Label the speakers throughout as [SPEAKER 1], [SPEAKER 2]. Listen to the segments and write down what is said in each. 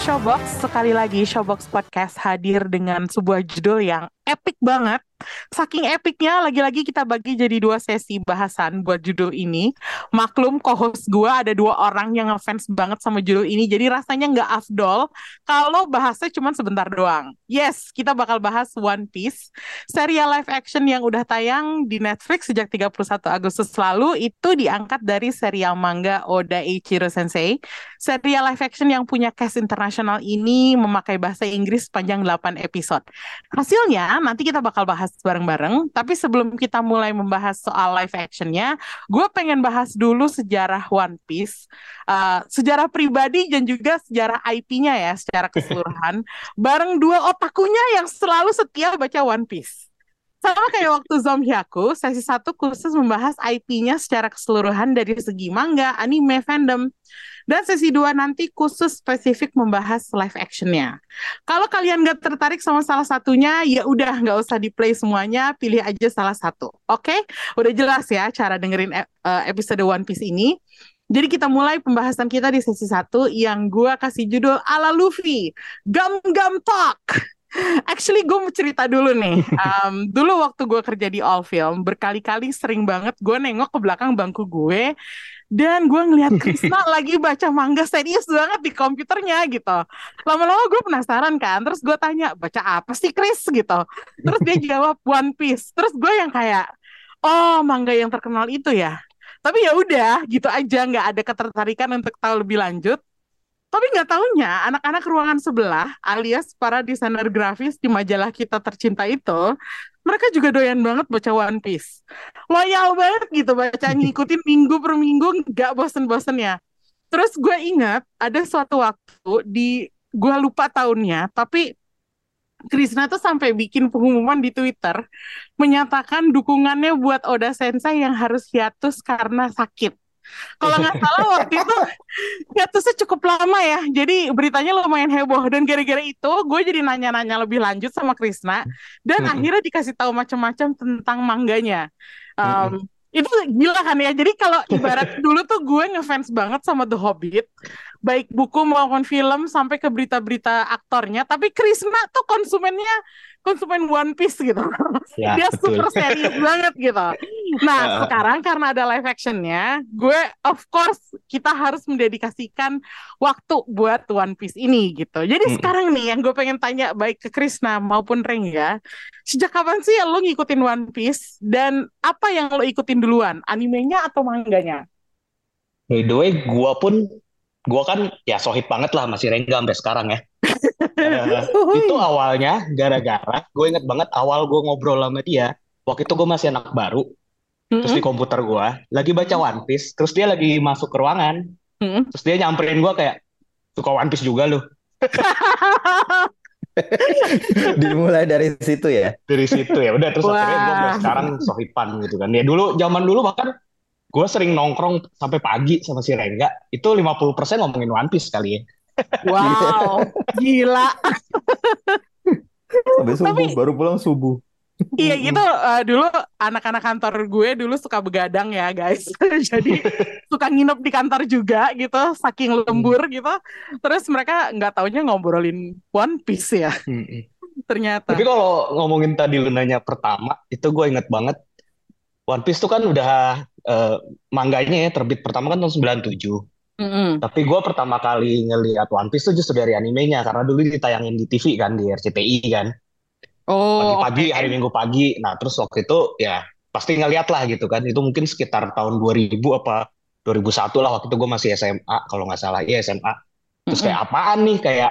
[SPEAKER 1] Showbox, sekali lagi Showbox Podcast hadir dengan sebuah judul yang epic banget. Saking epicnya, lagi-lagi kita bagi jadi dua sesi bahasan buat judul ini. Maklum, co-host gue ada dua orang yang ngefans banget sama judul ini, jadi rasanya nggak afdol kalau bahasnya cuma sebentar doang. Yes, kita bakal bahas One Piece, serial live action yang udah tayang di Netflix sejak 31 Agustus lalu, itu diangkat dari serial manga Oda Eiichiro Sensei. Serial live action yang punya cast internasional ini memakai bahasa Inggris sepanjang 8 episode. Hasilnya nanti kita bakal bahas bareng-bareng, tapi sebelum kita mulai membahas soal live actionnya, gue pengen bahas dulu sejarah One Piece, uh, sejarah pribadi dan juga sejarah IP-nya ya secara keseluruhan, bareng dua otakunya yang selalu setia baca One Piece. Sama kayak waktu Zom Hyaku, sesi satu khusus membahas IP-nya secara keseluruhan dari segi manga, anime, fandom. Dan sesi 2 nanti khusus spesifik membahas live actionnya. Kalau kalian gak tertarik sama salah satunya, ya udah nggak usah di play semuanya, pilih aja salah satu. Oke? Udah jelas ya cara dengerin eh, episode One Piece ini. Jadi kita mulai pembahasan kita di sesi 1 yang gua kasih judul ala Luffy, Gum Gum Talk. Actually gue mau cerita dulu nih. Um, dulu waktu gue kerja di All Film, berkali-kali sering banget gue nengok ke belakang bangku gue dan gue ngeliat Krisna lagi baca manga serius banget di komputernya gitu. Lama-lama gue penasaran kan, terus gue tanya baca apa sih Kris gitu. Terus dia jawab One Piece. Terus gue yang kayak, oh manga yang terkenal itu ya. Tapi ya udah gitu aja, nggak ada ketertarikan untuk tahu lebih lanjut. Tapi nggak taunya anak-anak ruangan sebelah alias para desainer grafis di majalah kita tercinta itu mereka juga doyan banget baca One Piece. Loyal banget gitu baca ngikutin minggu per minggu nggak bosen ya. Terus gue ingat ada suatu waktu di gue lupa tahunnya tapi Krisna tuh sampai bikin pengumuman di Twitter menyatakan dukungannya buat Oda Sensei yang harus hiatus karena sakit. Kalau nggak salah waktu itu hiatusnya cukup lama ya. Jadi beritanya lumayan heboh dan gara-gara itu gue jadi nanya-nanya lebih lanjut sama Krisna dan akhirnya dikasih tahu macam-macam tentang mangganya. Um, itu gila kan ya. Jadi kalau ibarat dulu tuh gue ngefans banget sama The Hobbit, baik buku maupun film sampai ke berita-berita aktornya. Tapi Krisna tuh konsumennya konsumen One Piece gitu.
[SPEAKER 2] Ya,
[SPEAKER 1] Dia
[SPEAKER 2] betul.
[SPEAKER 1] super serius banget gitu. Nah,
[SPEAKER 2] Uh.
[SPEAKER 1] sekarang karena ada live actionnya, gue of course kita harus mendedikasikan waktu buat One Piece ini gitu. Jadi
[SPEAKER 2] Mm-mm.
[SPEAKER 1] sekarang nih yang gue pengen tanya baik ke Krisna maupun Rengga, sejak kapan sih lo ngikutin One Piece dan apa yang lo ikutin duluan, animenya atau mangganya?
[SPEAKER 2] By the way, gua pun gua kan ya sohib banget lah masih Rengga sampai sekarang ya. Eh, itu awalnya gara-gara gue inget banget awal gue ngobrol sama dia. Waktu itu gue masih anak baru, terus di komputer gue lagi baca One Piece, terus dia lagi masuk ke ruangan,
[SPEAKER 1] Mm-mm.
[SPEAKER 2] terus dia nyamperin gue kayak suka One Piece juga lu.
[SPEAKER 3] Dimulai dari situ ya.
[SPEAKER 2] Dari situ ya udah terus akhirnya gue
[SPEAKER 1] Wah.
[SPEAKER 2] sekarang sohiban gitu kan. Ya dulu zaman dulu bahkan gue sering nongkrong sampai pagi sama si Rengga, itu 50% ngomongin One Piece kali ya.
[SPEAKER 1] Wow, gila.
[SPEAKER 3] Sampai subuh,
[SPEAKER 1] Tapi-
[SPEAKER 3] baru pulang subuh.
[SPEAKER 1] Iya gitu eh, dulu anak-anak kantor gue dulu suka begadang ya guys. Jadi suka nginep di kantor juga gitu, saking lembur gitu. Terus mereka nggak taunya ngobrolin One Piece ya ternyata.
[SPEAKER 2] Tapi kalau ngomongin tadi lu nanya pertama, itu gue inget banget One Piece tuh kan udah eh, mangganya ya terbit pertama kan tahun 97.
[SPEAKER 1] Mm-mm.
[SPEAKER 2] Tapi gue pertama kali ngelihat One Piece tuh justru dari animenya karena dulu ditayangin di TV kan di RCTI kan
[SPEAKER 1] Oh,
[SPEAKER 2] pagi-pagi
[SPEAKER 1] oke.
[SPEAKER 2] hari Minggu pagi. Nah terus waktu itu ya pasti ngeliat lah gitu kan. Itu mungkin sekitar tahun 2000 apa 2001 lah waktu itu gue masih SMA kalau nggak salah iya SMA. Terus kayak apaan nih kayak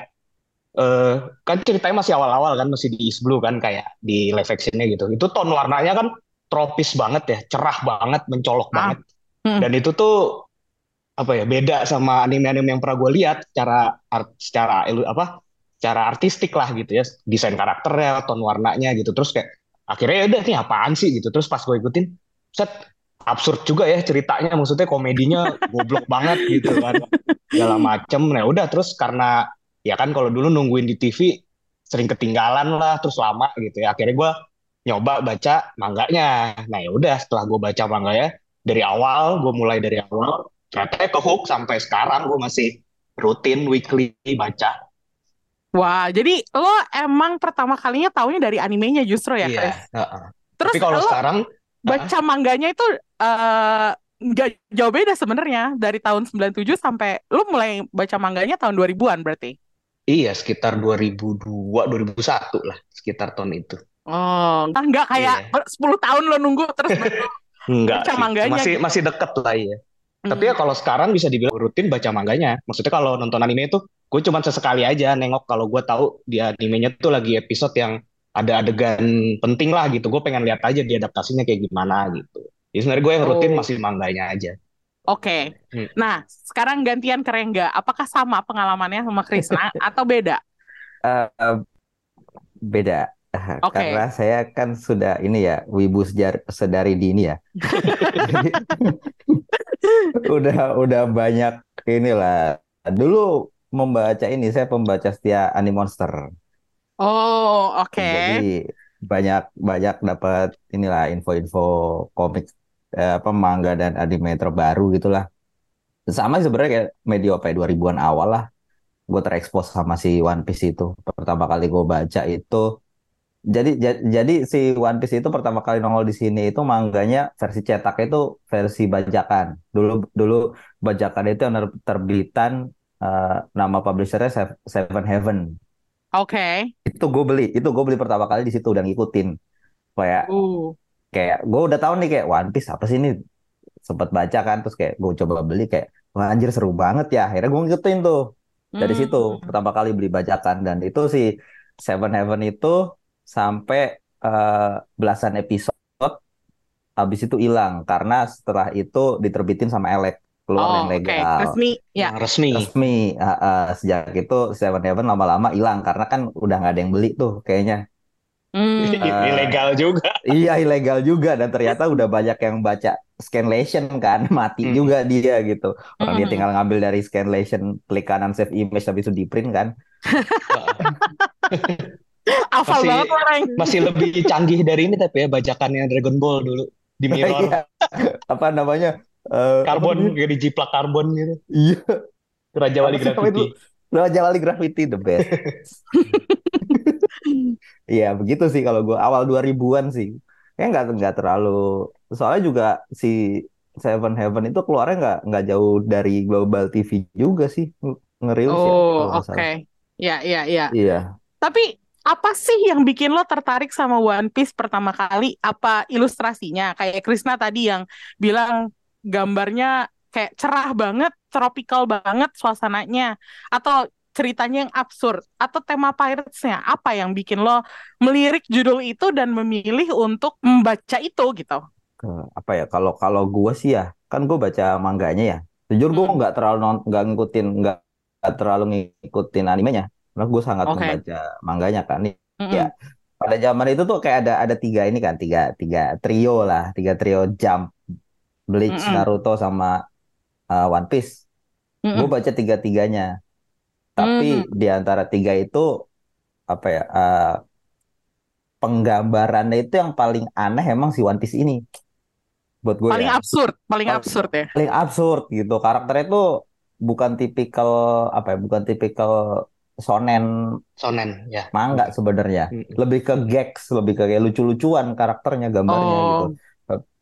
[SPEAKER 2] eh kan ceritanya masih awal-awal kan masih di East Blue kan kayak di live actionnya gitu. Itu tone warnanya kan tropis banget ya, cerah banget, mencolok
[SPEAKER 1] Ah.
[SPEAKER 2] banget. Dan itu tuh apa ya beda sama anime-anime yang pernah gue lihat secara art, secara apa secara artistik lah gitu ya. Desain karakternya tone warnanya gitu. Terus kayak akhirnya ya udah nih apaan sih gitu. Terus pas gue ikutin set absurd juga ya ceritanya. Maksudnya komedinya goblok banget gitu kan. Segala macem. Nah udah terus karena ya kan kalau dulu nungguin di TV sering ketinggalan lah terus lama gitu ya. Akhirnya gue nyoba baca mangganya nah ya udah setelah gue baca mangganya dari awal gue mulai dari awal ternyata ke hook sampai sekarang gue masih rutin weekly baca
[SPEAKER 1] Wah, jadi lo emang pertama kalinya taunya dari animenya justru ya,
[SPEAKER 2] iya
[SPEAKER 1] Chris?
[SPEAKER 2] heeh.
[SPEAKER 1] Terus
[SPEAKER 2] tapi kalau
[SPEAKER 1] lo
[SPEAKER 2] sekarang
[SPEAKER 1] baca mangganya itu eh, nggak jauh beda sebenarnya dari tahun 97 sampai lo mulai baca mangganya tahun 2000-an berarti.
[SPEAKER 2] iya sekitar 2002 2001 lah sekitar tahun itu
[SPEAKER 1] Oh, nggak kayak
[SPEAKER 2] Iya.
[SPEAKER 1] 10 tahun lo nunggu terus
[SPEAKER 2] enggak
[SPEAKER 1] Baca mangganya
[SPEAKER 2] masih
[SPEAKER 1] gitu.
[SPEAKER 2] masih deket lah ya tapi ya kalau sekarang bisa dibilang rutin baca mangganya maksudnya kalau nonton anime itu gue cuma sesekali aja nengok kalau gue tahu di animenya tuh lagi episode yang ada adegan penting lah gitu gue pengen lihat aja di adaptasinya kayak gimana gitu jadi sebenarnya gue yang rutin
[SPEAKER 1] Oh.
[SPEAKER 2] masih mangganya aja
[SPEAKER 1] Oke.
[SPEAKER 2] Hmm.
[SPEAKER 1] Nah, sekarang gantian ke Rengga. Apakah sama pengalamannya sama Krisna atau beda?
[SPEAKER 3] Eh, beda.
[SPEAKER 1] Oke.
[SPEAKER 3] Karena saya kan sudah ini ya, wibu sejar sedari dini ya. Jadi, udah udah banyak inilah. Dulu membaca ini, saya pembaca setia Animonster.
[SPEAKER 1] Oh, oke.
[SPEAKER 3] Jadi banyak banyak dapat inilah info-info komik eh, apa manga dan anime terbaru gitulah. Sama sebenarnya kayak media apa ya, 2000-an awal lah. Gue terekspos sama si One Piece itu. Pertama kali gue baca itu jadi ja- jadi si One Piece itu pertama kali nongol di sini itu mangganya versi cetak itu versi bajakan. Dulu dulu bajakan itu yang ter- terbitan eh, nama publishernya Sev- Seven Heaven.
[SPEAKER 1] Oke.
[SPEAKER 3] Itu gue beli, itu gue beli pertama kali di situ udah ngikutin. Kayak
[SPEAKER 1] Uh.
[SPEAKER 3] kayak gue udah tahu nih kayak One Piece apa sih ini sempat baca kan terus kayak gue coba beli kayak wah anjir seru banget ya akhirnya gue ngikutin tuh dari situ
[SPEAKER 1] Hmm.
[SPEAKER 3] pertama kali beli bajakan dan itu si Seven Heaven itu sampai eh, belasan episode habis itu hilang karena setelah itu diterbitin sama Elec keluar yang
[SPEAKER 1] Oh, oke.
[SPEAKER 3] legal
[SPEAKER 1] Resmi. Ya.
[SPEAKER 2] yang resmi
[SPEAKER 3] resmi Ah, ah, sejak itu Seven Heaven lama-lama hilang karena kan udah nggak ada yang beli tuh kayaknya
[SPEAKER 1] Hmm.
[SPEAKER 3] Eh,
[SPEAKER 2] ilegal juga
[SPEAKER 3] Iya ilegal juga dan ternyata udah banyak yang baca scanlation kan mati
[SPEAKER 2] Hmm.
[SPEAKER 3] juga dia gitu orang dia
[SPEAKER 1] Hmm.
[SPEAKER 3] tinggal ngambil dari scanlation klik kanan save image habis itu di print kan
[SPEAKER 1] Hafal
[SPEAKER 2] Masih-
[SPEAKER 1] banget lo, Reng.
[SPEAKER 2] masih lebih canggih dari ini tapi ya bajakannya Dragon Ball dulu di mirror
[SPEAKER 3] Iya. apa namanya apa
[SPEAKER 2] karbon kayak dijiplak karbon gitu
[SPEAKER 3] iya
[SPEAKER 2] Raja Wali Graffiti?
[SPEAKER 3] Raja Wali Graffiti the best Iya begitu sih kalau gue awal 2000-an sih kayak nggak nggak terlalu soalnya juga si Seven Heaven itu keluarnya nggak nggak jauh dari Global TV juga sih ngerilis ya
[SPEAKER 1] Oh,
[SPEAKER 3] kalau nggak
[SPEAKER 1] oke.
[SPEAKER 3] salah.
[SPEAKER 1] Ya, ya, ya.
[SPEAKER 3] Iya.
[SPEAKER 1] Tapi apa sih yang bikin lo tertarik sama One Piece pertama kali? Apa ilustrasinya? Kayak Krisna tadi yang bilang gambarnya kayak cerah banget, tropical banget suasananya, atau ceritanya yang absurd, atau tema pirates-nya? Apa yang bikin lo melirik judul itu dan memilih untuk membaca itu gitu?
[SPEAKER 3] Apa ya kalau kalau gue sih ya kan gue baca mangganya ya jujur gue
[SPEAKER 1] Hmm.
[SPEAKER 3] nggak terlalu non- nggak ngikutin nggak terlalu ngikutin animenya karena gue sangat
[SPEAKER 1] Oke.
[SPEAKER 3] membaca mangganya kan
[SPEAKER 1] Mm-mm.
[SPEAKER 3] Ya. pada zaman itu tuh kayak ada ada tiga ini kan tiga tiga trio lah tiga trio Jump Bleach
[SPEAKER 1] Mm-mm.
[SPEAKER 3] Naruto sama uh, One Piece gue
[SPEAKER 1] Mm-mm.
[SPEAKER 3] baca tiga tiganya tapi
[SPEAKER 1] Hmm.
[SPEAKER 3] di antara tiga itu apa ya uh, penggambarannya itu yang paling aneh emang si One Piece ini buat gue
[SPEAKER 1] Paling
[SPEAKER 3] ya
[SPEAKER 1] absurd, paling
[SPEAKER 3] Paling-
[SPEAKER 1] absurd ya.
[SPEAKER 3] paling absurd gitu karakternya itu bukan tipikal apa ya bukan tipikal shonen
[SPEAKER 2] Sonen ya
[SPEAKER 3] manga sebenarnya
[SPEAKER 2] Mm-mm.
[SPEAKER 3] lebih ke gags lebih ke kayak lucu-lucuan karakternya gambarnya
[SPEAKER 1] Oh.
[SPEAKER 3] gitu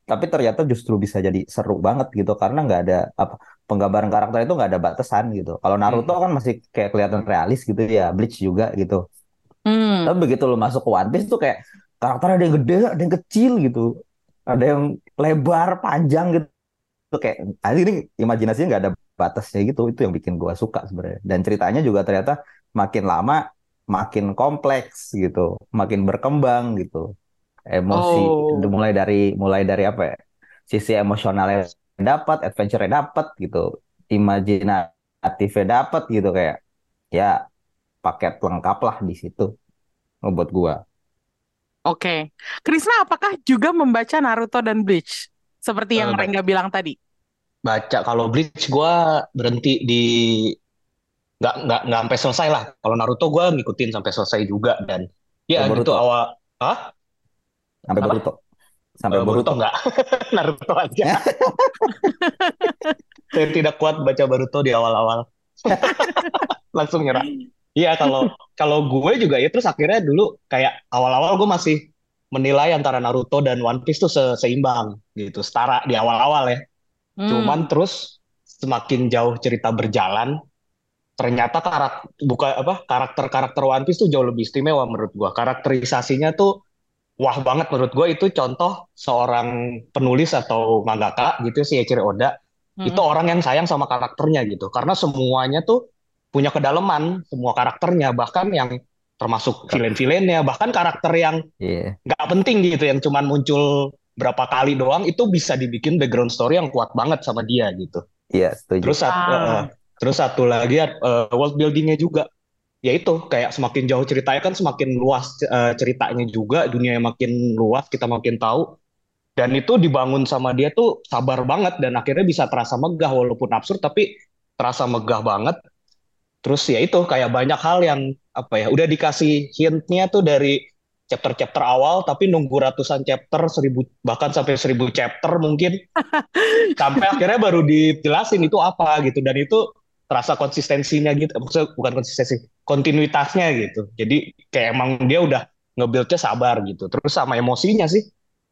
[SPEAKER 3] tapi ternyata justru bisa jadi seru banget gitu karena nggak ada apa penggambaran karakter itu nggak ada batasan gitu. Kalau Naruto
[SPEAKER 2] Hmm.
[SPEAKER 3] kan masih kayak kelihatan realis gitu ya, Bleach juga gitu.
[SPEAKER 1] Hmm.
[SPEAKER 3] Tapi begitu lo masuk ke One Piece tuh kayak karakter ada yang gede, ada yang kecil gitu, ada yang lebar, panjang gitu. Tuh kayak ah, ini imajinasinya nggak ada batasnya gitu. Itu yang bikin gua suka sebenarnya. Dan ceritanya juga ternyata makin lama makin kompleks gitu, makin berkembang gitu. Emosi
[SPEAKER 1] Oh.
[SPEAKER 3] mulai dari mulai dari apa ya? Sisi emosionalnya dapat, adventure-nya dapat gitu, imajinatifnya dapat gitu kayak ya paket lengkap lah di situ ngebuat gua.
[SPEAKER 1] Oke. Krisna, apakah juga membaca Naruto dan Bleach? Seperti yang
[SPEAKER 2] ba-
[SPEAKER 1] Rengga bilang tadi.
[SPEAKER 2] baca kalau Bleach gue berhenti di nggak nggak nggak sampai selesai lah. Kalau Naruto gue ngikutin sampai selesai juga dan ya
[SPEAKER 3] Sampai
[SPEAKER 2] gitu awal ah
[SPEAKER 3] Sampai
[SPEAKER 2] Apa?
[SPEAKER 3] Boruto. Sampai
[SPEAKER 2] Eh, Boruto
[SPEAKER 3] Boruto.
[SPEAKER 2] nggak? Naruto aja. Saya tidak kuat baca Boruto di awal-awal. Langsung nyerah. Iya kalau kalau gue juga ya terus akhirnya dulu kayak awal-awal gue masih menilai antara Naruto dan One Piece tuh se- seimbang gitu setara di awal-awal ya.
[SPEAKER 1] Hmm.
[SPEAKER 2] Cuman terus semakin jauh cerita berjalan, ternyata karak buka apa karakter-karakter One Piece tuh jauh lebih istimewa menurut gua. Karakterisasinya tuh wah banget menurut gua itu contoh seorang penulis atau mangaka gitu si Eiichiro Oda
[SPEAKER 1] Mm-mm.
[SPEAKER 2] itu orang yang sayang sama karakternya gitu. Karena semuanya tuh punya kedalaman, semua karakternya bahkan yang termasuk villain-villainnya, bahkan karakter yang
[SPEAKER 3] Iya.
[SPEAKER 2] nggak penting gitu yang cuman muncul berapa kali doang itu bisa dibikin background story yang kuat banget sama dia gitu.
[SPEAKER 3] Iya, setuju.
[SPEAKER 2] Terus satu,
[SPEAKER 1] Ah.
[SPEAKER 2] eh, terus satu lagi eh, world buildingnya juga, yaitu kayak semakin jauh ceritanya kan semakin luas eh, ceritanya juga, dunia yang makin luas kita makin tahu. Dan itu dibangun sama dia tuh sabar banget dan akhirnya bisa terasa megah walaupun absurd tapi terasa megah banget. Terus ya itu kayak banyak hal yang apa ya udah dikasih hintnya tuh dari chapter-chapter awal tapi nunggu ratusan chapter seribu bahkan sampai seribu chapter mungkin sampai akhirnya baru dijelasin itu apa gitu dan itu terasa konsistensinya gitu maksudnya bukan konsistensi kontinuitasnya gitu jadi kayak emang dia udah nge-buildnya sabar gitu terus sama emosinya sih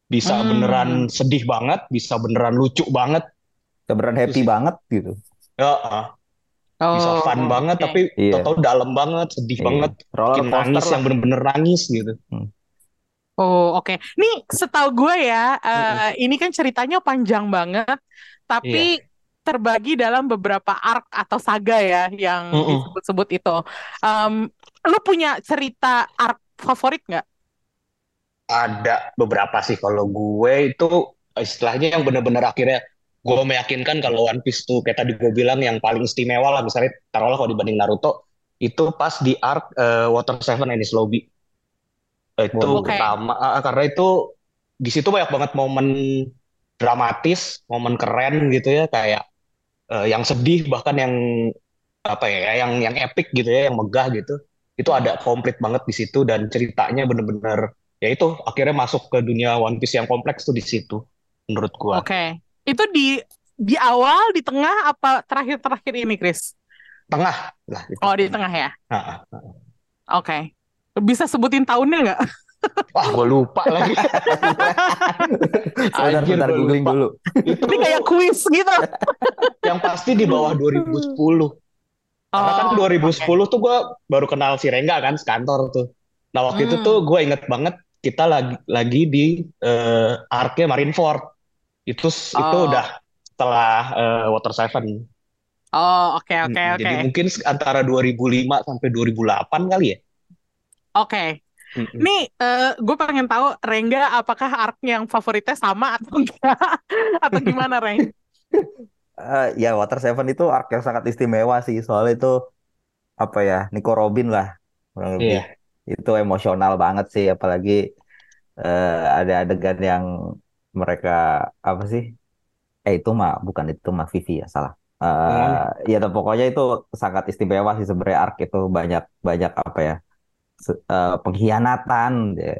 [SPEAKER 2] bisa
[SPEAKER 1] Hmm.
[SPEAKER 2] beneran sedih banget bisa beneran lucu banget
[SPEAKER 3] Keberan happy
[SPEAKER 2] Terus-
[SPEAKER 3] banget gitu.
[SPEAKER 2] ya bisa
[SPEAKER 1] Oh,
[SPEAKER 2] fun banget
[SPEAKER 1] oke.
[SPEAKER 2] tapi
[SPEAKER 3] Iya.
[SPEAKER 2] tau-tau dalam banget sedih
[SPEAKER 3] Iya.
[SPEAKER 2] banget
[SPEAKER 3] Roller
[SPEAKER 2] bikin nangis
[SPEAKER 3] coaster
[SPEAKER 2] yang
[SPEAKER 3] lah.
[SPEAKER 2] bener-bener nangis gitu
[SPEAKER 1] Oh, oke. Nih, setahu gue ya, eh, ini kan ceritanya panjang banget, tapi terbagi dalam beberapa arc atau saga ya yang
[SPEAKER 2] Mm-mm.
[SPEAKER 1] disebut-sebut itu. Em, lu punya cerita arc favorit nggak?
[SPEAKER 2] ada beberapa sih kalau gue itu istilahnya yang bener-bener akhirnya gue meyakinkan kalau One Piece tuh kayak tadi gue bilang yang paling istimewa lah misalnya taruhlah kalau dibanding Naruto itu pas di arc eh, Water Seven Enies Lobby itu
[SPEAKER 1] Oke.
[SPEAKER 2] pertama ah, karena itu di situ banyak banget momen dramatis momen keren gitu ya kayak eh, yang sedih bahkan yang apa ya yang yang epic gitu ya yang megah gitu itu ada komplit banget di situ dan ceritanya bener-bener ya itu akhirnya masuk ke dunia One Piece yang kompleks tuh di situ menurut gua.
[SPEAKER 1] Oke. Itu di di awal, di tengah, apa terakhir-terakhir ini, Chris?
[SPEAKER 2] Tengah lah.
[SPEAKER 1] Oh, di tengah ya. Oke. Bisa sebutin tahunnya nggak?
[SPEAKER 2] Wah, gua lupa lagi.
[SPEAKER 3] Sebentar, bentar googling
[SPEAKER 2] lupa.
[SPEAKER 3] dulu.
[SPEAKER 2] Itu
[SPEAKER 1] Ini kayak kuis gitu.
[SPEAKER 2] yang pasti di bawah 2010. Karena kan
[SPEAKER 1] Oh,
[SPEAKER 2] 2010 tuh gua baru kenal si Rengga kan sekantor tuh. Nah, waktu itu
[SPEAKER 1] Hmm.
[SPEAKER 2] tuh gue inget banget kita lagi lagi di eh arc-nya Marineford. Itu itu
[SPEAKER 1] Oh.
[SPEAKER 2] udah setelah eh, Water Seven.
[SPEAKER 1] Oh, oke, oke,
[SPEAKER 2] Mm,
[SPEAKER 1] oke.
[SPEAKER 2] Jadi mungkin antara 2005 sampai 2008 kali ya.
[SPEAKER 1] Oke.
[SPEAKER 2] Mm-mm.
[SPEAKER 1] Nih, gue pengen tahu Rengga apakah arc yang favoritnya sama atau enggak? Atau gimana, Reng?
[SPEAKER 3] Eh, ya Water Seven itu arc yang sangat istimewa sih soalnya itu apa ya Nico Robin lah kurang lebih
[SPEAKER 2] Iya.
[SPEAKER 3] itu emosional banget sih apalagi eh, ada adegan yang mereka apa sih eh itu mah bukan itu mah Vivi ya salah Eh, ya tapi pokoknya itu sangat istimewa sih sebenarnya arc itu banyak banyak apa ya eh, pengkhianatan ya,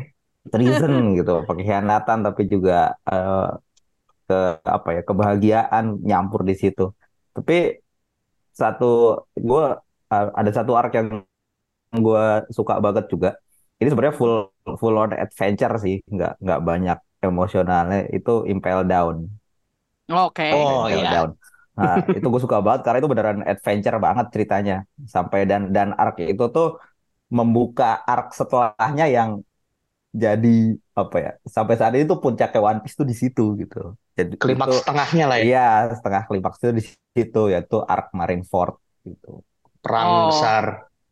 [SPEAKER 3] treason gitu pengkhianatan tapi juga eh, ke apa ya kebahagiaan nyampur di situ tapi satu gue ada satu arc yang gue suka banget juga ini sebenarnya full full on adventure sih nggak nggak banyak emosionalnya itu Impel Down.
[SPEAKER 1] Oke.
[SPEAKER 2] Oh,
[SPEAKER 3] Impel
[SPEAKER 2] iya.
[SPEAKER 3] Down. Nah, itu gue suka banget karena itu beneran adventure banget ceritanya. Sampai dan dan arc itu tuh membuka arc setelahnya yang jadi apa ya? Sampai saat ini tuh puncaknya One Piece tuh di situ gitu. Jadi
[SPEAKER 2] Klimaks
[SPEAKER 3] itu
[SPEAKER 2] setengahnya lah ya.
[SPEAKER 3] iya setengah klimaks itu di situ yaitu arc Marineford gitu.
[SPEAKER 2] Perang
[SPEAKER 1] Oh.
[SPEAKER 2] besar.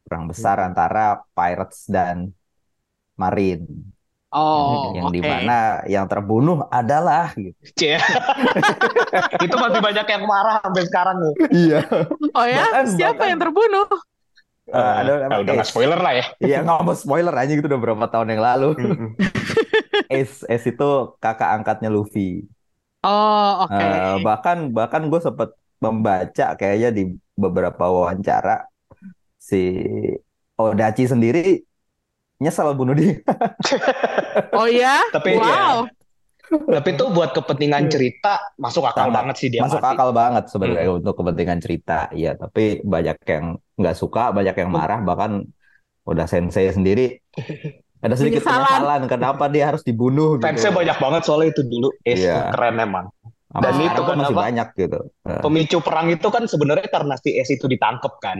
[SPEAKER 3] Perang besar antara pirates dan marine.
[SPEAKER 1] Oh,
[SPEAKER 3] yang
[SPEAKER 1] oke.
[SPEAKER 3] di mana yang terbunuh adalah gitu.
[SPEAKER 2] Cie. Itu masih banyak yang marah sampai sekarang nih.
[SPEAKER 3] Iya.
[SPEAKER 1] Oh ya,
[SPEAKER 3] Bahkan-
[SPEAKER 1] siapa
[SPEAKER 3] bahkan-
[SPEAKER 1] yang terbunuh?
[SPEAKER 3] Eh, ada
[SPEAKER 2] Eh, udah nggak spoiler lah ya.
[SPEAKER 3] Iya nggak mau spoiler aja gitu udah berapa tahun yang lalu. Ace Ace itu kakak angkatnya Luffy.
[SPEAKER 1] Oh, oke.
[SPEAKER 3] Eh, bahkan bahkan gue sempet membaca kayaknya di beberapa wawancara si Odachi sendiri nyesel bunuh dia.
[SPEAKER 1] Oh ya?
[SPEAKER 2] Tapi ya,
[SPEAKER 1] wow.
[SPEAKER 2] Tapi itu buat kepentingan cerita masuk akal
[SPEAKER 3] Sangat.
[SPEAKER 2] banget sih dia
[SPEAKER 3] Masuk
[SPEAKER 2] mati.
[SPEAKER 3] akal banget sebenarnya untuk kepentingan cerita. Iya, tapi banyak yang nggak suka, banyak yang marah, bahkan udah sensei sendiri ada sedikit
[SPEAKER 1] Penyesalan.
[SPEAKER 3] penyesalan kenapa dia harus dibunuh gitu.
[SPEAKER 2] Fansnya banyak banget soalnya itu dulu.
[SPEAKER 3] Iya.
[SPEAKER 2] tuh keren emang. Dan
[SPEAKER 3] sekarang
[SPEAKER 2] itu
[SPEAKER 3] pun masih banyak gitu.
[SPEAKER 2] Pemicu perang itu kan sebenarnya karena si Ace itu ditangkep kan.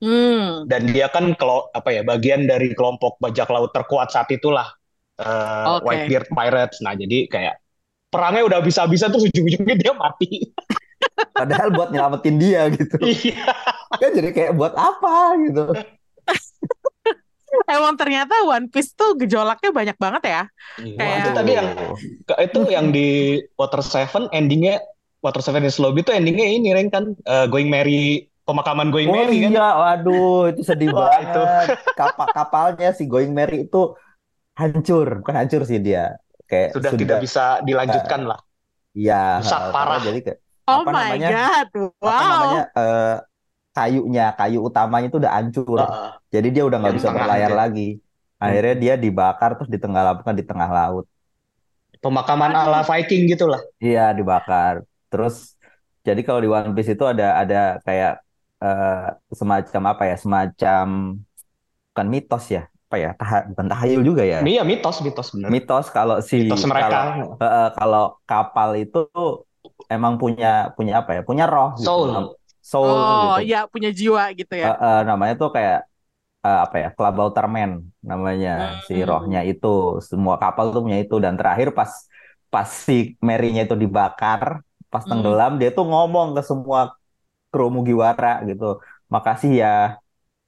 [SPEAKER 1] Hmm.
[SPEAKER 2] Dan dia kan kelo, apa ya bagian dari kelompok bajak laut terkuat saat itulah eh,
[SPEAKER 1] Oke.
[SPEAKER 2] Whitebeard Pirates. Nah jadi kayak perangnya udah bisa-bisa tuh ujung-ujungnya dia mati.
[SPEAKER 3] Padahal buat nyelamatin dia gitu.
[SPEAKER 2] Iya.
[SPEAKER 3] Kan jadi kayak buat apa gitu.
[SPEAKER 1] Emang ternyata One Piece tuh gejolaknya banyak banget ya. Kayak-
[SPEAKER 2] itu tadi yang itu yang di Water Seven endingnya Water Seven is Lobby itu endingnya ini Ren kan eh, Going Merry pemakaman Going
[SPEAKER 3] Oh
[SPEAKER 2] Merry kan.
[SPEAKER 3] iya, waduh itu sedih banget.
[SPEAKER 2] itu.
[SPEAKER 3] Kapal kapalnya si Going Merry itu hancur, bukan hancur sih dia. Kayak
[SPEAKER 2] Sudah tidak bisa dilanjutkan lah.
[SPEAKER 3] Iya,
[SPEAKER 2] rusak
[SPEAKER 3] karena
[SPEAKER 2] parah.
[SPEAKER 3] Jadi kayak
[SPEAKER 1] Oh
[SPEAKER 3] Apa
[SPEAKER 1] my
[SPEAKER 3] namanya?
[SPEAKER 1] God.
[SPEAKER 3] apa
[SPEAKER 1] Wow.
[SPEAKER 3] namanya eh, kayunya, kayu utamanya itu udah hancur.
[SPEAKER 2] Heeh.
[SPEAKER 3] Jadi dia udah nggak bisa berlayar
[SPEAKER 2] aja.
[SPEAKER 3] lagi. Akhirnya dia dibakar terus ditenggelamkan di tengah laut.
[SPEAKER 2] pemakaman ala Viking gitu lah.
[SPEAKER 3] Iya, dibakar. Terus jadi kalau di One Piece itu ada ada kayak eh, semacam apa ya? Semacam bukan mitos ya? Apa ya? Taha- bukan tahayul juga ya.
[SPEAKER 2] Iya mitos mitos bener.
[SPEAKER 3] Mitos kalau si
[SPEAKER 2] Mitos mereka.
[SPEAKER 3] kalau eh, kalau kapal itu emang punya punya apa ya? Punya roh gitu.
[SPEAKER 2] Soul.
[SPEAKER 3] Nam- Soul
[SPEAKER 1] Oh,
[SPEAKER 3] gitu.
[SPEAKER 1] ya punya jiwa gitu ya.
[SPEAKER 3] eh, namanya tuh kayak eh, apa ya? Klabauterman namanya si
[SPEAKER 1] Hmm.
[SPEAKER 3] rohnya itu. Semua kapal tuh punya itu dan terakhir pas pas si Mary-nya itu dibakar, pas
[SPEAKER 1] Hmm.
[SPEAKER 3] tenggelam dia tuh ngomong ke semua kru Mugiwara gitu. Makasih ya.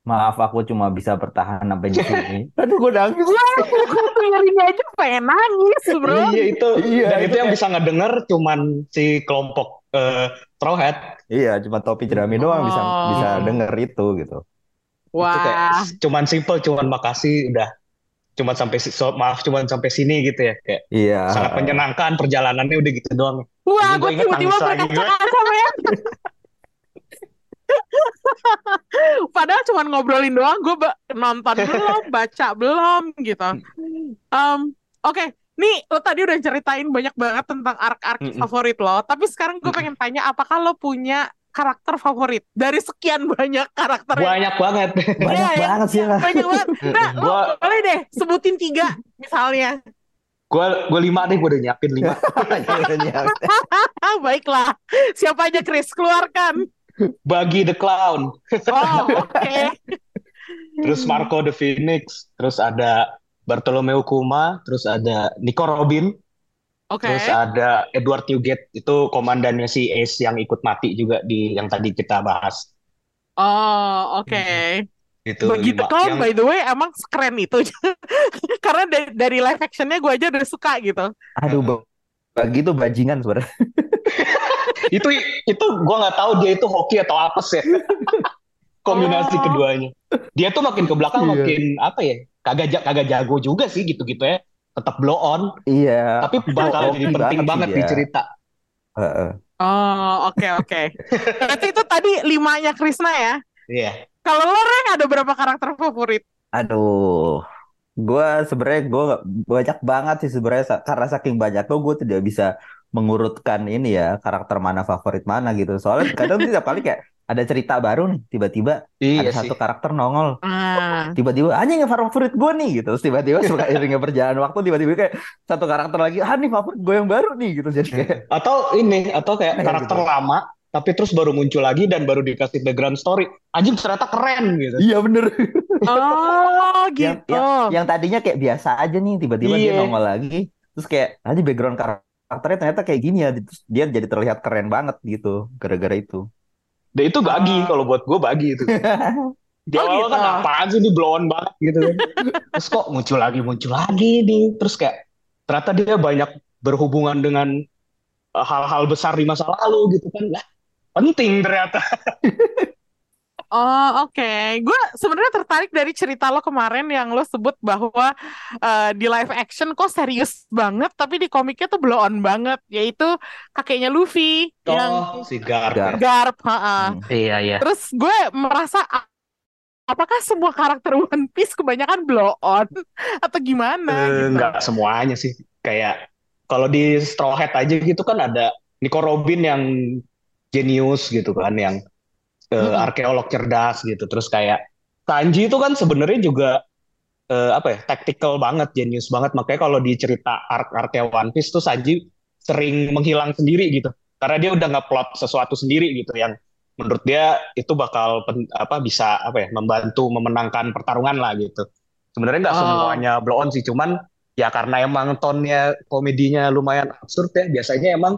[SPEAKER 3] Maaf aku cuma bisa bertahan sampai di sini. Aduh gue nangis.
[SPEAKER 1] Aku dengerinnya aja pengen nangis, bro.
[SPEAKER 2] Iya itu
[SPEAKER 3] Iya,
[SPEAKER 2] dan
[SPEAKER 3] itu
[SPEAKER 2] itu yang bisa ngedenger cuman si kelompok eh Hat.
[SPEAKER 3] Iya, cuma topi jerami doang bisa
[SPEAKER 1] Oh.
[SPEAKER 3] bisa denger itu gitu.
[SPEAKER 2] Itu kayak
[SPEAKER 1] Wah.
[SPEAKER 2] cuman simple cuman makasih udah cuman sampai si- so- maaf cuman sampai sini gitu ya kayak
[SPEAKER 3] Iya.
[SPEAKER 2] sangat menyenangkan perjalanannya udah gitu doang.
[SPEAKER 1] Wah, gue tiba-tiba
[SPEAKER 2] lagi,
[SPEAKER 1] berkaca-kaca, men. Padahal cuma ngobrolin doang, gue nonton belum, baca belum, gitu. Em, Oke, nih lo tadi udah ceritain banyak banget tentang arc-arc
[SPEAKER 2] Mm-mm.
[SPEAKER 1] favorit lo, tapi sekarang gue
[SPEAKER 2] Mm-mm.
[SPEAKER 1] pengen tanya, apakah lo punya karakter favorit dari sekian banyak karakter yang
[SPEAKER 2] Banyak banget.
[SPEAKER 3] Banyak
[SPEAKER 1] Iya,
[SPEAKER 3] banget sih lah.
[SPEAKER 1] banyak banget. Nah, lo
[SPEAKER 2] Gua-
[SPEAKER 1] boleh deh sebutin tiga misalnya.
[SPEAKER 2] Gua gua lima deh, gua udah nyiapin lima.
[SPEAKER 1] Ah, baiklah. Siapa aja Chris? Keluarkan.
[SPEAKER 2] Bagi the Clown,
[SPEAKER 1] Oh, oke.
[SPEAKER 2] terus Marco the Phoenix, terus ada Bartolomeo Kuma, terus ada Nico Robin,
[SPEAKER 1] Oke.
[SPEAKER 2] terus ada Edward Newgate itu komandannya si Ace yang ikut mati juga di yang tadi kita bahas.
[SPEAKER 1] Oh, oke.
[SPEAKER 2] Itu
[SPEAKER 1] Begitu. Clown,
[SPEAKER 2] Yang-
[SPEAKER 1] by the way, emang keren itu. Karena dari, dari live actionnya gue aja udah suka gitu.
[SPEAKER 3] Aduh, bagi itu bajingan sebenarnya.
[SPEAKER 2] itu itu gua nggak tahu dia itu hoki atau apes ya kombinasi
[SPEAKER 1] Oh.
[SPEAKER 2] keduanya dia tuh makin ke belakang
[SPEAKER 3] Iya.
[SPEAKER 2] makin apa ya kagak kagak jago juga sih gitu gitu ya tetap blow on
[SPEAKER 3] Iya.
[SPEAKER 2] tapi bakal jadi penting
[SPEAKER 3] banget
[SPEAKER 2] banget
[SPEAKER 3] sih
[SPEAKER 2] di cerita
[SPEAKER 3] Heeh.
[SPEAKER 1] Oh, oke oke. Berarti itu tadi limanya Krisna ya.
[SPEAKER 2] iya
[SPEAKER 1] Kalau lo Reng ada berapa karakter favorit?
[SPEAKER 3] Aduh, gue sebenarnya gue banyak banget sih sebenarnya karena saking banyak tuh gue tidak bisa mengurutkan ini ya karakter mana favorit mana gitu. Soalnya kadang tiap kali kayak ada cerita baru nih tiba-tiba
[SPEAKER 2] iya
[SPEAKER 3] ada
[SPEAKER 2] sih
[SPEAKER 3] satu karakter nongol.
[SPEAKER 1] Ah,
[SPEAKER 3] tiba-tiba anjing yang favorit gue nih gitu terus tiba-tiba suka iringnya berjalan waktu tiba-tiba kayak satu karakter lagi ah nih favorit gue yang baru nih gitu jadi kayak
[SPEAKER 2] Atau ini, atau kayak
[SPEAKER 3] Kayak
[SPEAKER 2] karakter
[SPEAKER 3] gitu.
[SPEAKER 2] lama, tapi terus baru muncul lagi dan baru dikasih background story. Anjing ternyata keren gitu.
[SPEAKER 3] iya bener
[SPEAKER 1] Oh,
[SPEAKER 3] yang,
[SPEAKER 1] gitu.
[SPEAKER 3] yang yang tadinya kayak biasa aja nih tiba-tiba dia
[SPEAKER 2] Iya.
[SPEAKER 3] nongol lagi terus kayak anjing background karakternya ternyata kayak gini ya terus dia jadi terlihat keren banget gitu gara-gara itu
[SPEAKER 2] Dan itu bagi,
[SPEAKER 1] Oh.
[SPEAKER 2] kalau buat gue bagi itu. Di
[SPEAKER 1] Oh,
[SPEAKER 2] awal
[SPEAKER 1] gitu.
[SPEAKER 2] kan apaan sih ini blow on banget gitu kan. Terus kok muncul lagi, muncul lagi nih. Terus kayak ternyata dia banyak berhubungan dengan uh, hal-hal besar di masa lalu gitu kan. Lah, penting ternyata.
[SPEAKER 1] Oh, oke. Gue sebenarnya tertarik dari cerita lo kemarin yang lo sebut bahwa eh, di live action kok serius banget, tapi di komiknya tuh blow on banget, yaitu kakeknya Luffy yang
[SPEAKER 2] Oh, si Garp
[SPEAKER 3] Garp.
[SPEAKER 2] ya.
[SPEAKER 1] Garp. ha-ha.
[SPEAKER 3] Hmm.
[SPEAKER 2] Iya, iya.
[SPEAKER 1] Terus gue merasa apakah semua karakter One Piece kebanyakan blow on atau gimana
[SPEAKER 2] Eh,
[SPEAKER 1] gitu?
[SPEAKER 2] nggak semuanya sih. Kayak kalau di Straw Hat aja gitu kan ada Nico Robin yang jenius gitu kan, yang eh,
[SPEAKER 1] Mm-mm.
[SPEAKER 2] arkeolog cerdas gitu. Terus kayak Sanji itu kan sebenarnya juga eh, apa ya, tactical banget, jenius banget. Makanya kalau di cerita arc-arcnya One Piece tuh Sanji sering menghilang sendiri gitu. Karena dia udah nge-plot sesuatu sendiri gitu yang menurut dia itu bakal pen- apa bisa apa ya membantu memenangkan pertarungan lah gitu. Sebenarnya nggak
[SPEAKER 1] Oh.
[SPEAKER 2] semuanya blow on sih, cuman ya karena emang tonnya komedinya lumayan absurd ya. Biasanya emang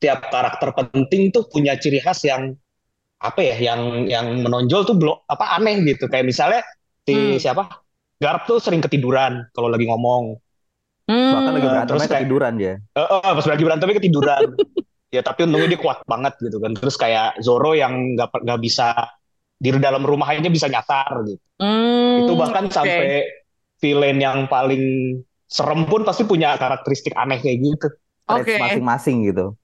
[SPEAKER 2] setiap karakter penting tuh punya ciri khas yang apa ya, yang yang menonjol tuh blow apa aneh gitu. Kayak misalnya si
[SPEAKER 1] Hmm.
[SPEAKER 2] siapa? Garp tuh sering ketiduran kalau lagi ngomong.
[SPEAKER 3] bahkan lagi
[SPEAKER 1] Hmm.
[SPEAKER 3] berantemnya
[SPEAKER 2] terus kayak-
[SPEAKER 3] ketiduran dia
[SPEAKER 2] Eh, eh, pas lagi berantemnya ketiduran. ya tapi untungnya dia kuat banget gitu kan. Terus kayak Zoro yang nggak nggak bisa di dalam rumahnya bisa nyasar gitu.
[SPEAKER 1] Hmm,
[SPEAKER 2] Itu bahkan
[SPEAKER 1] oke.
[SPEAKER 2] sampai villain yang paling serem pun pasti punya karakteristik aneh kayak gitu.
[SPEAKER 1] Oke.
[SPEAKER 3] masing-masing gitu.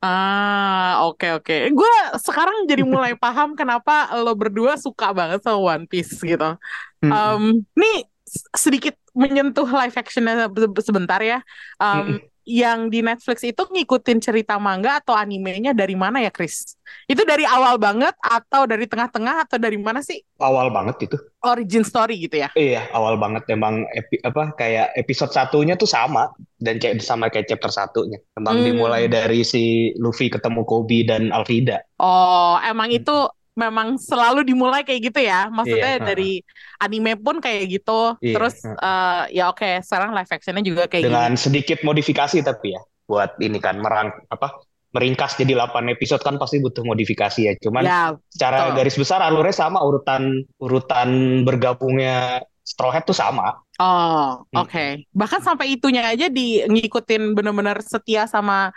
[SPEAKER 1] Ah, oke oke. Gue sekarang jadi mulai paham kenapa lo berdua suka banget sama One Piece gitu. Um, nih sedikit menyentuh live actionnya se- sebentar ya. Um, yang di Netflix itu ngikutin cerita manga atau animenya dari mana ya, Chris? Itu dari awal banget atau dari tengah-tengah atau dari mana sih?
[SPEAKER 2] Awal banget itu.
[SPEAKER 1] Origin story gitu ya?
[SPEAKER 2] Iya, awal banget emang epi, apa kayak episode satunya tuh sama dan kayak sama kayak chapter satunya. Emang
[SPEAKER 1] Hmm.
[SPEAKER 2] dimulai dari si Luffy ketemu Kobe dan Alvida.
[SPEAKER 1] Oh, emang itu memang selalu dimulai kayak gitu ya? Maksudnya
[SPEAKER 2] Iya,
[SPEAKER 1] dari anime pun kayak gitu.
[SPEAKER 2] Iya,
[SPEAKER 1] Terus eh, ya oke, sekarang live actionnya juga kayak gini.
[SPEAKER 2] dengan sedikit modifikasi tapi ya buat ini kan merang apa meringkas jadi 8 episode kan pasti butuh modifikasi ya. Cuman
[SPEAKER 1] Ya,
[SPEAKER 2] secara
[SPEAKER 1] betul.
[SPEAKER 2] garis besar alurnya sama urutan urutan bergabungnya Straw Hat tuh sama.
[SPEAKER 1] Oh,
[SPEAKER 2] Hmm.
[SPEAKER 1] oke. Bahkan sampai itunya aja di ngikutin bener-bener setia sama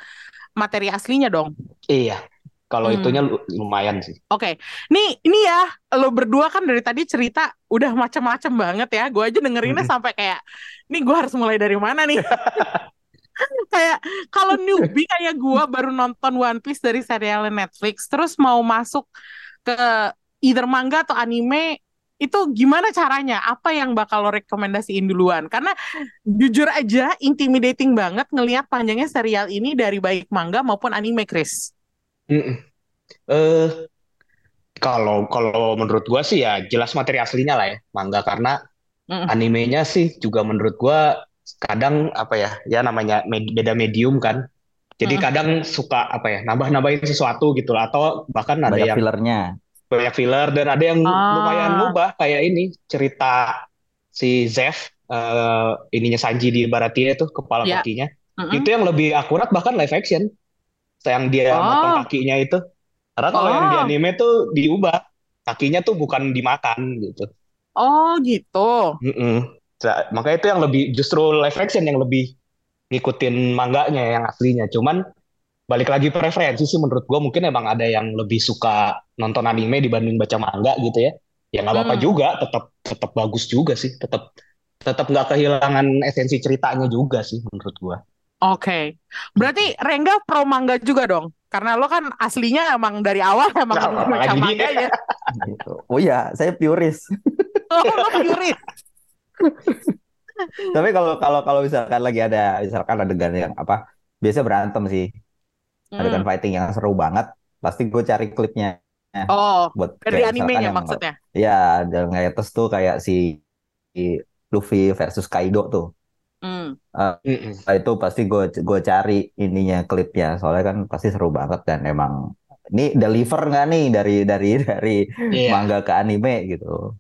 [SPEAKER 1] materi aslinya dong.
[SPEAKER 2] Iya. Kalau
[SPEAKER 1] Hmm.
[SPEAKER 2] itunya lu- lumayan sih.
[SPEAKER 1] Oke, nih ini ya lo berdua kan dari tadi cerita udah macem-macem banget ya. Gue aja dengerinnya
[SPEAKER 2] Mm-mm.
[SPEAKER 1] sampai kayak, nih gue harus mulai dari mana nih? kayak kalau newbie kayak gue baru nonton One Piece dari serial Netflix, terus mau masuk ke either manga atau anime, itu gimana caranya? Apa yang bakal lo rekomendasiin duluan? Karena jujur aja intimidating banget ngelihat panjangnya serial ini dari baik manga maupun anime, Chris.
[SPEAKER 2] Mm-mm. Eh, kalau kalau menurut gua sih ya jelas materi aslinya lah ya manga karena
[SPEAKER 1] Mm.
[SPEAKER 2] animenya sih juga menurut gua kadang apa ya ya namanya med- beda medium kan. Jadi
[SPEAKER 1] Mm.
[SPEAKER 2] kadang suka apa ya nambah-nambahin sesuatu gitu lah atau bahkan ada
[SPEAKER 3] banyak
[SPEAKER 2] yang
[SPEAKER 3] fillernya
[SPEAKER 2] banyak filler dan ada yang
[SPEAKER 1] Ah.
[SPEAKER 2] lumayan ngubah kayak ini cerita si Zeff eh, ininya Sanji di Baratie itu kepala
[SPEAKER 1] Ya.
[SPEAKER 2] kakinya
[SPEAKER 1] Mm-mm.
[SPEAKER 2] itu yang lebih akurat bahkan live action yang dia
[SPEAKER 1] Oh.
[SPEAKER 2] motong kakinya itu karena kalau yang di
[SPEAKER 1] Oh.
[SPEAKER 2] anime tuh diubah kakinya tuh bukan dimakan gitu
[SPEAKER 1] Oh gitu.
[SPEAKER 2] Mm-mm. Sa- makanya itu yang lebih justru live action yang lebih ngikutin manganya yang aslinya cuman balik lagi preferensi sih menurut gua mungkin emang ada yang lebih suka nonton anime dibanding baca manga gitu ya ya nggak apa-apa
[SPEAKER 1] Hmm.
[SPEAKER 2] juga tetap tetap bagus juga sih tetap tetap nggak kehilangan esensi ceritanya juga sih menurut gua
[SPEAKER 1] Oke. Berarti Rengga pro manga juga dong. Karena lo kan aslinya emang dari awal emang
[SPEAKER 2] Nah,
[SPEAKER 1] baca
[SPEAKER 2] makanya.
[SPEAKER 1] manganya.
[SPEAKER 3] gitu. Oh iya, saya purist.
[SPEAKER 1] Oh, lo purist.
[SPEAKER 3] Tapi kalau kalau kalau misalkan lagi ada misalkan adegan yang apa biasa berantem sih adegan
[SPEAKER 1] Hmm.
[SPEAKER 3] fighting yang seru banget pasti gue cari klipnya
[SPEAKER 1] Oh,
[SPEAKER 3] buat
[SPEAKER 1] dari
[SPEAKER 3] kayak
[SPEAKER 1] animenya maksudnya.
[SPEAKER 3] Ya, dan ngetes tuh kayak si si Luffy versus Kaido tuh.
[SPEAKER 1] Hmm.
[SPEAKER 2] Mm-mm.
[SPEAKER 3] Nah, itu pasti gue gue cari ininya klipnya soalnya kan pasti seru banget dan emang ini deliver nggak nih dari dari dari
[SPEAKER 2] Iya.
[SPEAKER 3] manga ke anime gitu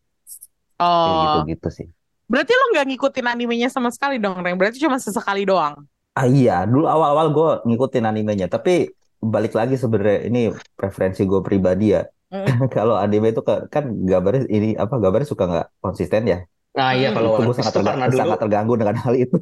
[SPEAKER 1] Oh,
[SPEAKER 3] gitu-gitu sih
[SPEAKER 1] berarti lo nggak ngikutin animenya sama sekali dong, Reng? Berarti cuma sesekali doang.
[SPEAKER 3] ah iya dulu awal-awal gue ngikutin animenya tapi balik lagi sebenarnya ini preferensi gue pribadi ya
[SPEAKER 1] Mm.
[SPEAKER 3] kalau anime itu kan gambarnya ini apa gambarnya suka nggak konsisten ya
[SPEAKER 2] Nah iya
[SPEAKER 1] Hmm.
[SPEAKER 2] kalau One Piece
[SPEAKER 3] sangat
[SPEAKER 2] karena dulu
[SPEAKER 3] sangat terganggu dengan hal itu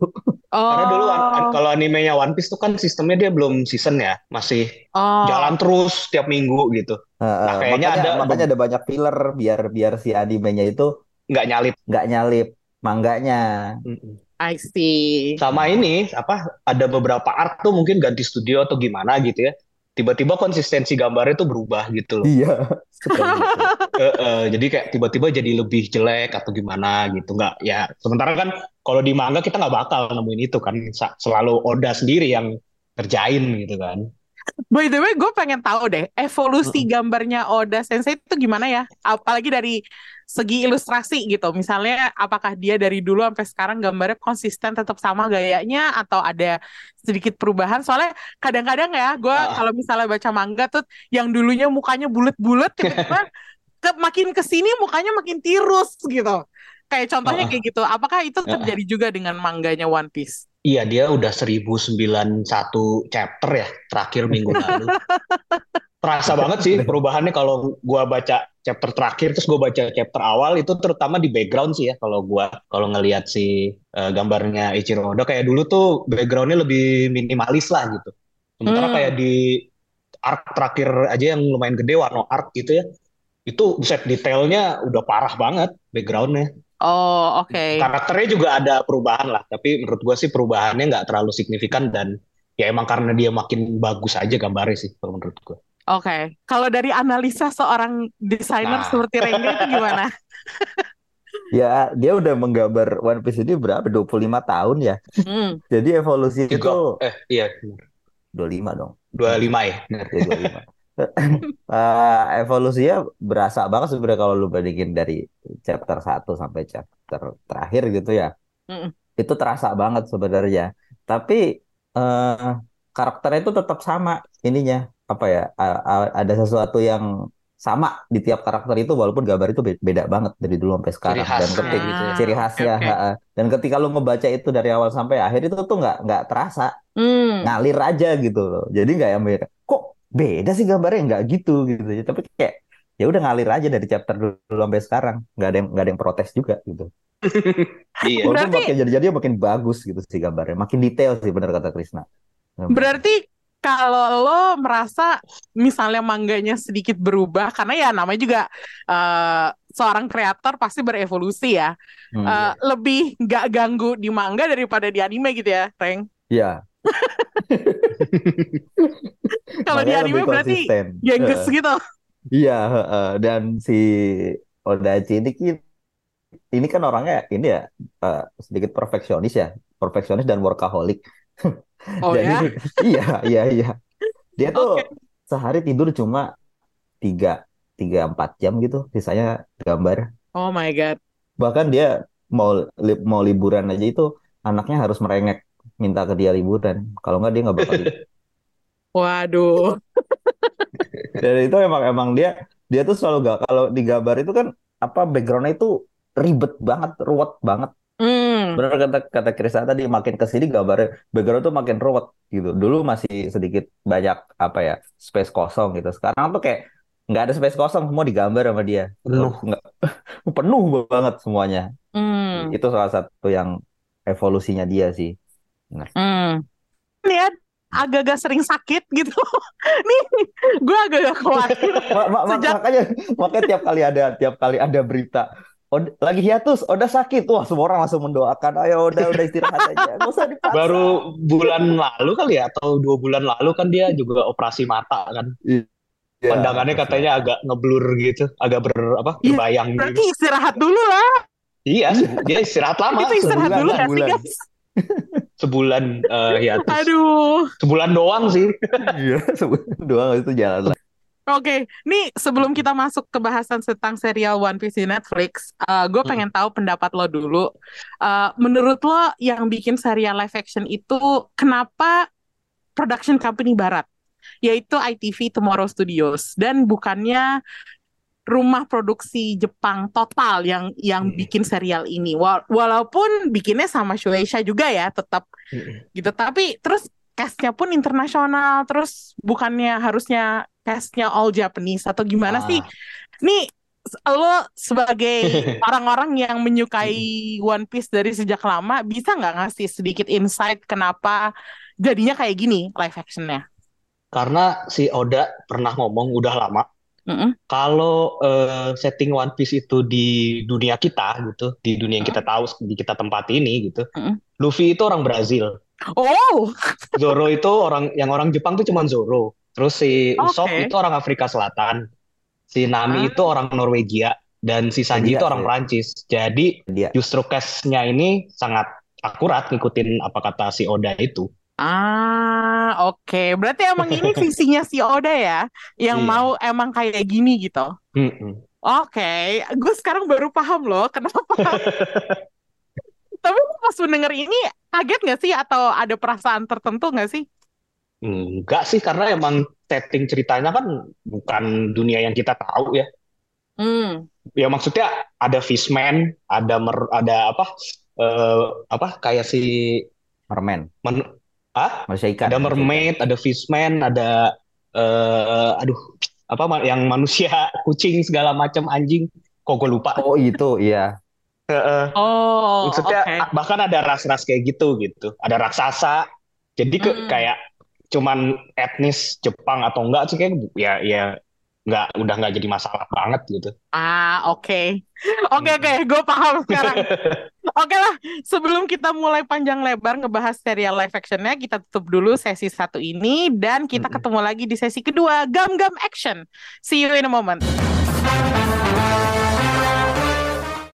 [SPEAKER 2] karena dulu an- an-
[SPEAKER 1] Oh,
[SPEAKER 2] kalau animenya One Piece tuh kan sistemnya dia belum season ya, masih
[SPEAKER 1] oh,
[SPEAKER 2] jalan terus tiap minggu gitu.
[SPEAKER 3] Heeh,
[SPEAKER 2] Nah kayaknya
[SPEAKER 3] makanya
[SPEAKER 2] ada
[SPEAKER 3] makanya ada banyak filler biar biar si animenya itu
[SPEAKER 2] nggak nyalip.
[SPEAKER 3] nggak nyalip mangganya.
[SPEAKER 1] I see.
[SPEAKER 2] Sama ini apa ada beberapa art tuh mungkin ganti studio atau gimana gitu ya. Tiba-tiba konsistensi gambarnya tuh berubah gitu loh.
[SPEAKER 3] iya. Gitu
[SPEAKER 2] Eh, eh, jadi kayak tiba-tiba jadi lebih jelek atau gimana gitu. Nggak ya sementara kan kalau di manga kita nggak bakal nemuin itu kan. Selalu Oda sendiri yang kerjain gitu kan.
[SPEAKER 1] By the way, gue pengen tahu deh evolusi gambarnya Oda Sensei itu gimana ya? Apalagi dari segi ilustrasi gitu. Misalnya, apakah dia dari dulu sampai sekarang gambarnya konsisten tetap sama gayanya atau ada sedikit perubahan? Soalnya kadang-kadang ya, gue
[SPEAKER 2] Ah.
[SPEAKER 1] kalau misalnya baca manga tuh yang dulunya mukanya bulat-bulat, tiba-tiba ke, makin ke sini mukanya makin tirus gitu. Kayak contohnya
[SPEAKER 2] Ah.
[SPEAKER 1] kayak gitu. Apakah itu
[SPEAKER 2] Ah.
[SPEAKER 1] terjadi juga dengan mangganya One Piece?
[SPEAKER 2] iya dia udah 1091 chapter ya terakhir minggu lalu terasa banget sih perubahannya kalau gua baca chapter terakhir terus gua baca chapter awal itu terutama di background sih ya kalau gua kalau ngelihat si eh, gambarnya Ichiro Oda kayak dulu tuh backgroundnya lebih minimalis lah gitu sementara
[SPEAKER 1] Hmm.
[SPEAKER 2] kayak di arc terakhir aja yang lumayan gede Wano arc gitu ya itu buset detailnya udah parah banget backgroundnya
[SPEAKER 1] Oh, oke.
[SPEAKER 2] karakternya juga ada perubahan lah tapi menurut gua sih perubahannya nggak terlalu signifikan dan ya emang karena dia makin bagus aja gambarnya sih kalau menurut gua
[SPEAKER 1] Oke, kalau dari analisa seorang desainer
[SPEAKER 2] Nah.
[SPEAKER 1] seperti Rengga itu gimana?
[SPEAKER 3] ya dia udah menggambar One Piece ini berapa 25 tahun ya
[SPEAKER 1] Hmm.
[SPEAKER 3] jadi evolusi itu
[SPEAKER 2] juga eh iya
[SPEAKER 3] 25 dong
[SPEAKER 2] 25 ya
[SPEAKER 3] ya 25 Eh, evolusinya berasa banget sebenarnya kalau lu bandingin dari chapter 1 sampai chapter terakhir gitu ya.
[SPEAKER 1] Mm-mm.
[SPEAKER 3] Itu terasa banget sebenarnya. Tapi eh karakternya itu tetap sama ininya. Apa ya? ada sesuatu yang sama di tiap karakter itu walaupun gambar itu be- beda banget dari dulu sampai sekarang. Dan
[SPEAKER 2] khasnya
[SPEAKER 3] ketik
[SPEAKER 2] gitu ya.
[SPEAKER 3] ciri khasnya. ha-ha. Dan ketika lu ngebaca itu dari awal sampai akhir itu tuh nggak nggak terasa
[SPEAKER 1] Hmm.
[SPEAKER 3] ngalir aja gitu loh. Jadi nggak yang beda. Kok beda sih gambarnya nggak gitu gitu. Tapi kayak ya udah ngalir aja dari chapter dulu sampai sekarang. Nggak ada yang nggak ada yang protes juga gitu.
[SPEAKER 2] iya
[SPEAKER 3] Walaupun
[SPEAKER 1] Berarti-
[SPEAKER 3] makin jadi-jadi makin bagus gitu sih gambarnya. Makin detail sih benar kata Krisna.
[SPEAKER 1] Berarti kalau lo merasa misalnya mangganya sedikit berubah, karena ya namanya juga eh, seorang kreator pasti berevolusi ya,
[SPEAKER 3] Hmm.
[SPEAKER 1] Eh, lebih nggak ganggu di manga daripada di anime gitu ya, Reng.
[SPEAKER 3] Iya.
[SPEAKER 1] Kalau di anime berarti gengges
[SPEAKER 3] Heeh.
[SPEAKER 1] gitu.
[SPEAKER 3] Iya, heeh. dan si Odachi ini ini kan orangnya ini ya eh, sedikit perfeksionis ya, perfeksionis dan workaholic.
[SPEAKER 1] Oh
[SPEAKER 3] Jadi
[SPEAKER 1] ya?
[SPEAKER 3] iya iya iya. Dia tuh
[SPEAKER 1] Oke.
[SPEAKER 3] sehari tidur cuma tiga tiga empat jam gitu, sisanya gambar.
[SPEAKER 1] Oh my God.
[SPEAKER 3] Bahkan dia mau li- mau liburan aja itu anaknya harus merengek minta ke dia liburan. Kalau nggak dia nggak bakal. libur.
[SPEAKER 1] Waduh.
[SPEAKER 3] Dan itu emang emang dia dia tuh selalu gak kalau di gambar itu kan apa backgroundnya itu ribet banget, ruwet banget.
[SPEAKER 1] Hmm.
[SPEAKER 3] Benar kata kata Krista tadi makin ke sini gambarnya background tuh makin ruwet gitu. Dulu masih sedikit banyak apa ya space kosong gitu. Sekarang tuh kayak nggak ada space kosong semua digambar sama dia.
[SPEAKER 2] Penuh.
[SPEAKER 3] Nggak penuh banget semuanya.
[SPEAKER 1] Hmm.
[SPEAKER 3] Itu salah satu yang evolusinya dia sih.
[SPEAKER 1] Hmm. Ini ya agak-agak sering sakit gitu. Nih, gue agak-agak khawatir.
[SPEAKER 3] Ma- ma- ma-
[SPEAKER 1] Sejak-
[SPEAKER 3] makanya makanya tiap kali ada tiap kali ada berita Od- lagi hiatus, Oda sakit, wah semua orang langsung mendoakan, ayo Oda udah istirahat aja, nggak usah dipaksa.
[SPEAKER 2] baru bulan lalu kali ya atau dua bulan lalu kan dia juga operasi mata kan
[SPEAKER 3] Iya,
[SPEAKER 2] pandangannya katanya agak ngeblur gitu agak ber apa
[SPEAKER 1] Iya,
[SPEAKER 2] berbayang
[SPEAKER 1] Berarti
[SPEAKER 2] gitu
[SPEAKER 1] istirahat dulu lah.
[SPEAKER 2] iya dia istirahat lama
[SPEAKER 1] Itu istirahat
[SPEAKER 3] sebulan,
[SPEAKER 1] dulu kan sih
[SPEAKER 3] sebulan.
[SPEAKER 1] guys?
[SPEAKER 2] sebulan eh, hiatus
[SPEAKER 1] Aduh.
[SPEAKER 2] sebulan doang sih
[SPEAKER 3] Iya, sebulan doang itu jalan lah.
[SPEAKER 1] Oke, nih sebelum kita masuk ke bahasan tentang serial One Piece di Netflix, uh, gue
[SPEAKER 2] Hmm.
[SPEAKER 1] pengen tahu pendapat lo dulu. Uh, menurut lo yang bikin serial live action itu kenapa production company barat, yaitu ITV Tomorrow Studios, dan bukannya rumah produksi Jepang total yang yang
[SPEAKER 2] Hmm.
[SPEAKER 1] bikin serial ini. Wa- Walaupun bikinnya sama Shueisha juga ya, tetap gitu. Tapi terus castnya pun internasional, terus bukannya harusnya castnya all Japanese atau gimana
[SPEAKER 3] Ah.
[SPEAKER 1] sih? Nih lo sebagai orang-orang yang menyukai One Piece dari sejak lama, bisa nggak ngasih sedikit insight kenapa jadinya kayak gini live actionnya?
[SPEAKER 2] Karena si Oda pernah ngomong udah lama
[SPEAKER 1] Mm-mm.
[SPEAKER 2] kalau eh, setting One Piece itu di dunia kita gitu, di dunia yang kita tahu, di kita tempat ini gitu.
[SPEAKER 1] Mm-mm.
[SPEAKER 2] Luffy itu orang Brazil,
[SPEAKER 1] Oh,
[SPEAKER 2] Zoro itu orang yang orang Jepang tuh cuma Zoro. Terus si Usopp
[SPEAKER 1] Oke.
[SPEAKER 2] itu orang Afrika Selatan, si
[SPEAKER 1] Ah.
[SPEAKER 2] Nami itu orang Norwegia, dan si Sanji
[SPEAKER 3] Dia
[SPEAKER 2] itu orang
[SPEAKER 3] sih.
[SPEAKER 2] Prancis. Jadi
[SPEAKER 3] Dia
[SPEAKER 2] justru cast-nya ini sangat akurat ngikutin apa kata si Oda itu.
[SPEAKER 1] ah, oke. Berarti emang ini visinya si Oda ya, yang
[SPEAKER 2] Iya.
[SPEAKER 1] mau emang kayak gini gitu.
[SPEAKER 2] Mm-mm.
[SPEAKER 1] Oke, gue sekarang baru paham loh kenapa. Tapi lu pas mendengar ini kaget nggak sih atau ada perasaan tertentu nggak sih?
[SPEAKER 2] Enggak sih, karena emang setting ceritanya kan bukan dunia yang kita tahu ya.
[SPEAKER 1] Hmm.
[SPEAKER 2] Ya maksudnya ada fishman, ada mer, ada apa? eh, apa kayak si
[SPEAKER 3] merman,
[SPEAKER 2] men, ah?
[SPEAKER 3] manusia ikan.
[SPEAKER 2] Ada mermaid, ada fishman, ada eh aduh apa yang manusia, kucing segala macam anjing. Kok gue lupa.
[SPEAKER 3] Oh itu, iya.
[SPEAKER 2] Heeh.
[SPEAKER 1] Oh,
[SPEAKER 2] Maksudnya
[SPEAKER 1] oke.
[SPEAKER 2] a- bahkan ada ras-ras kayak gitu gitu. Ada raksasa. Jadi ke
[SPEAKER 1] Hmm.
[SPEAKER 2] kayak cuman etnis Jepang atau enggak sih kayak ya ya nggak udah nggak jadi masalah banget gitu.
[SPEAKER 1] Ah, oke. Oke, oke, gue paham sekarang. Oke lah, sebelum kita mulai panjang lebar ngebahas serial live actionnya, kita tutup dulu sesi satu ini dan kita
[SPEAKER 2] Mm-mm.
[SPEAKER 1] ketemu lagi di sesi kedua, Gam Gam Action. See you in a moment.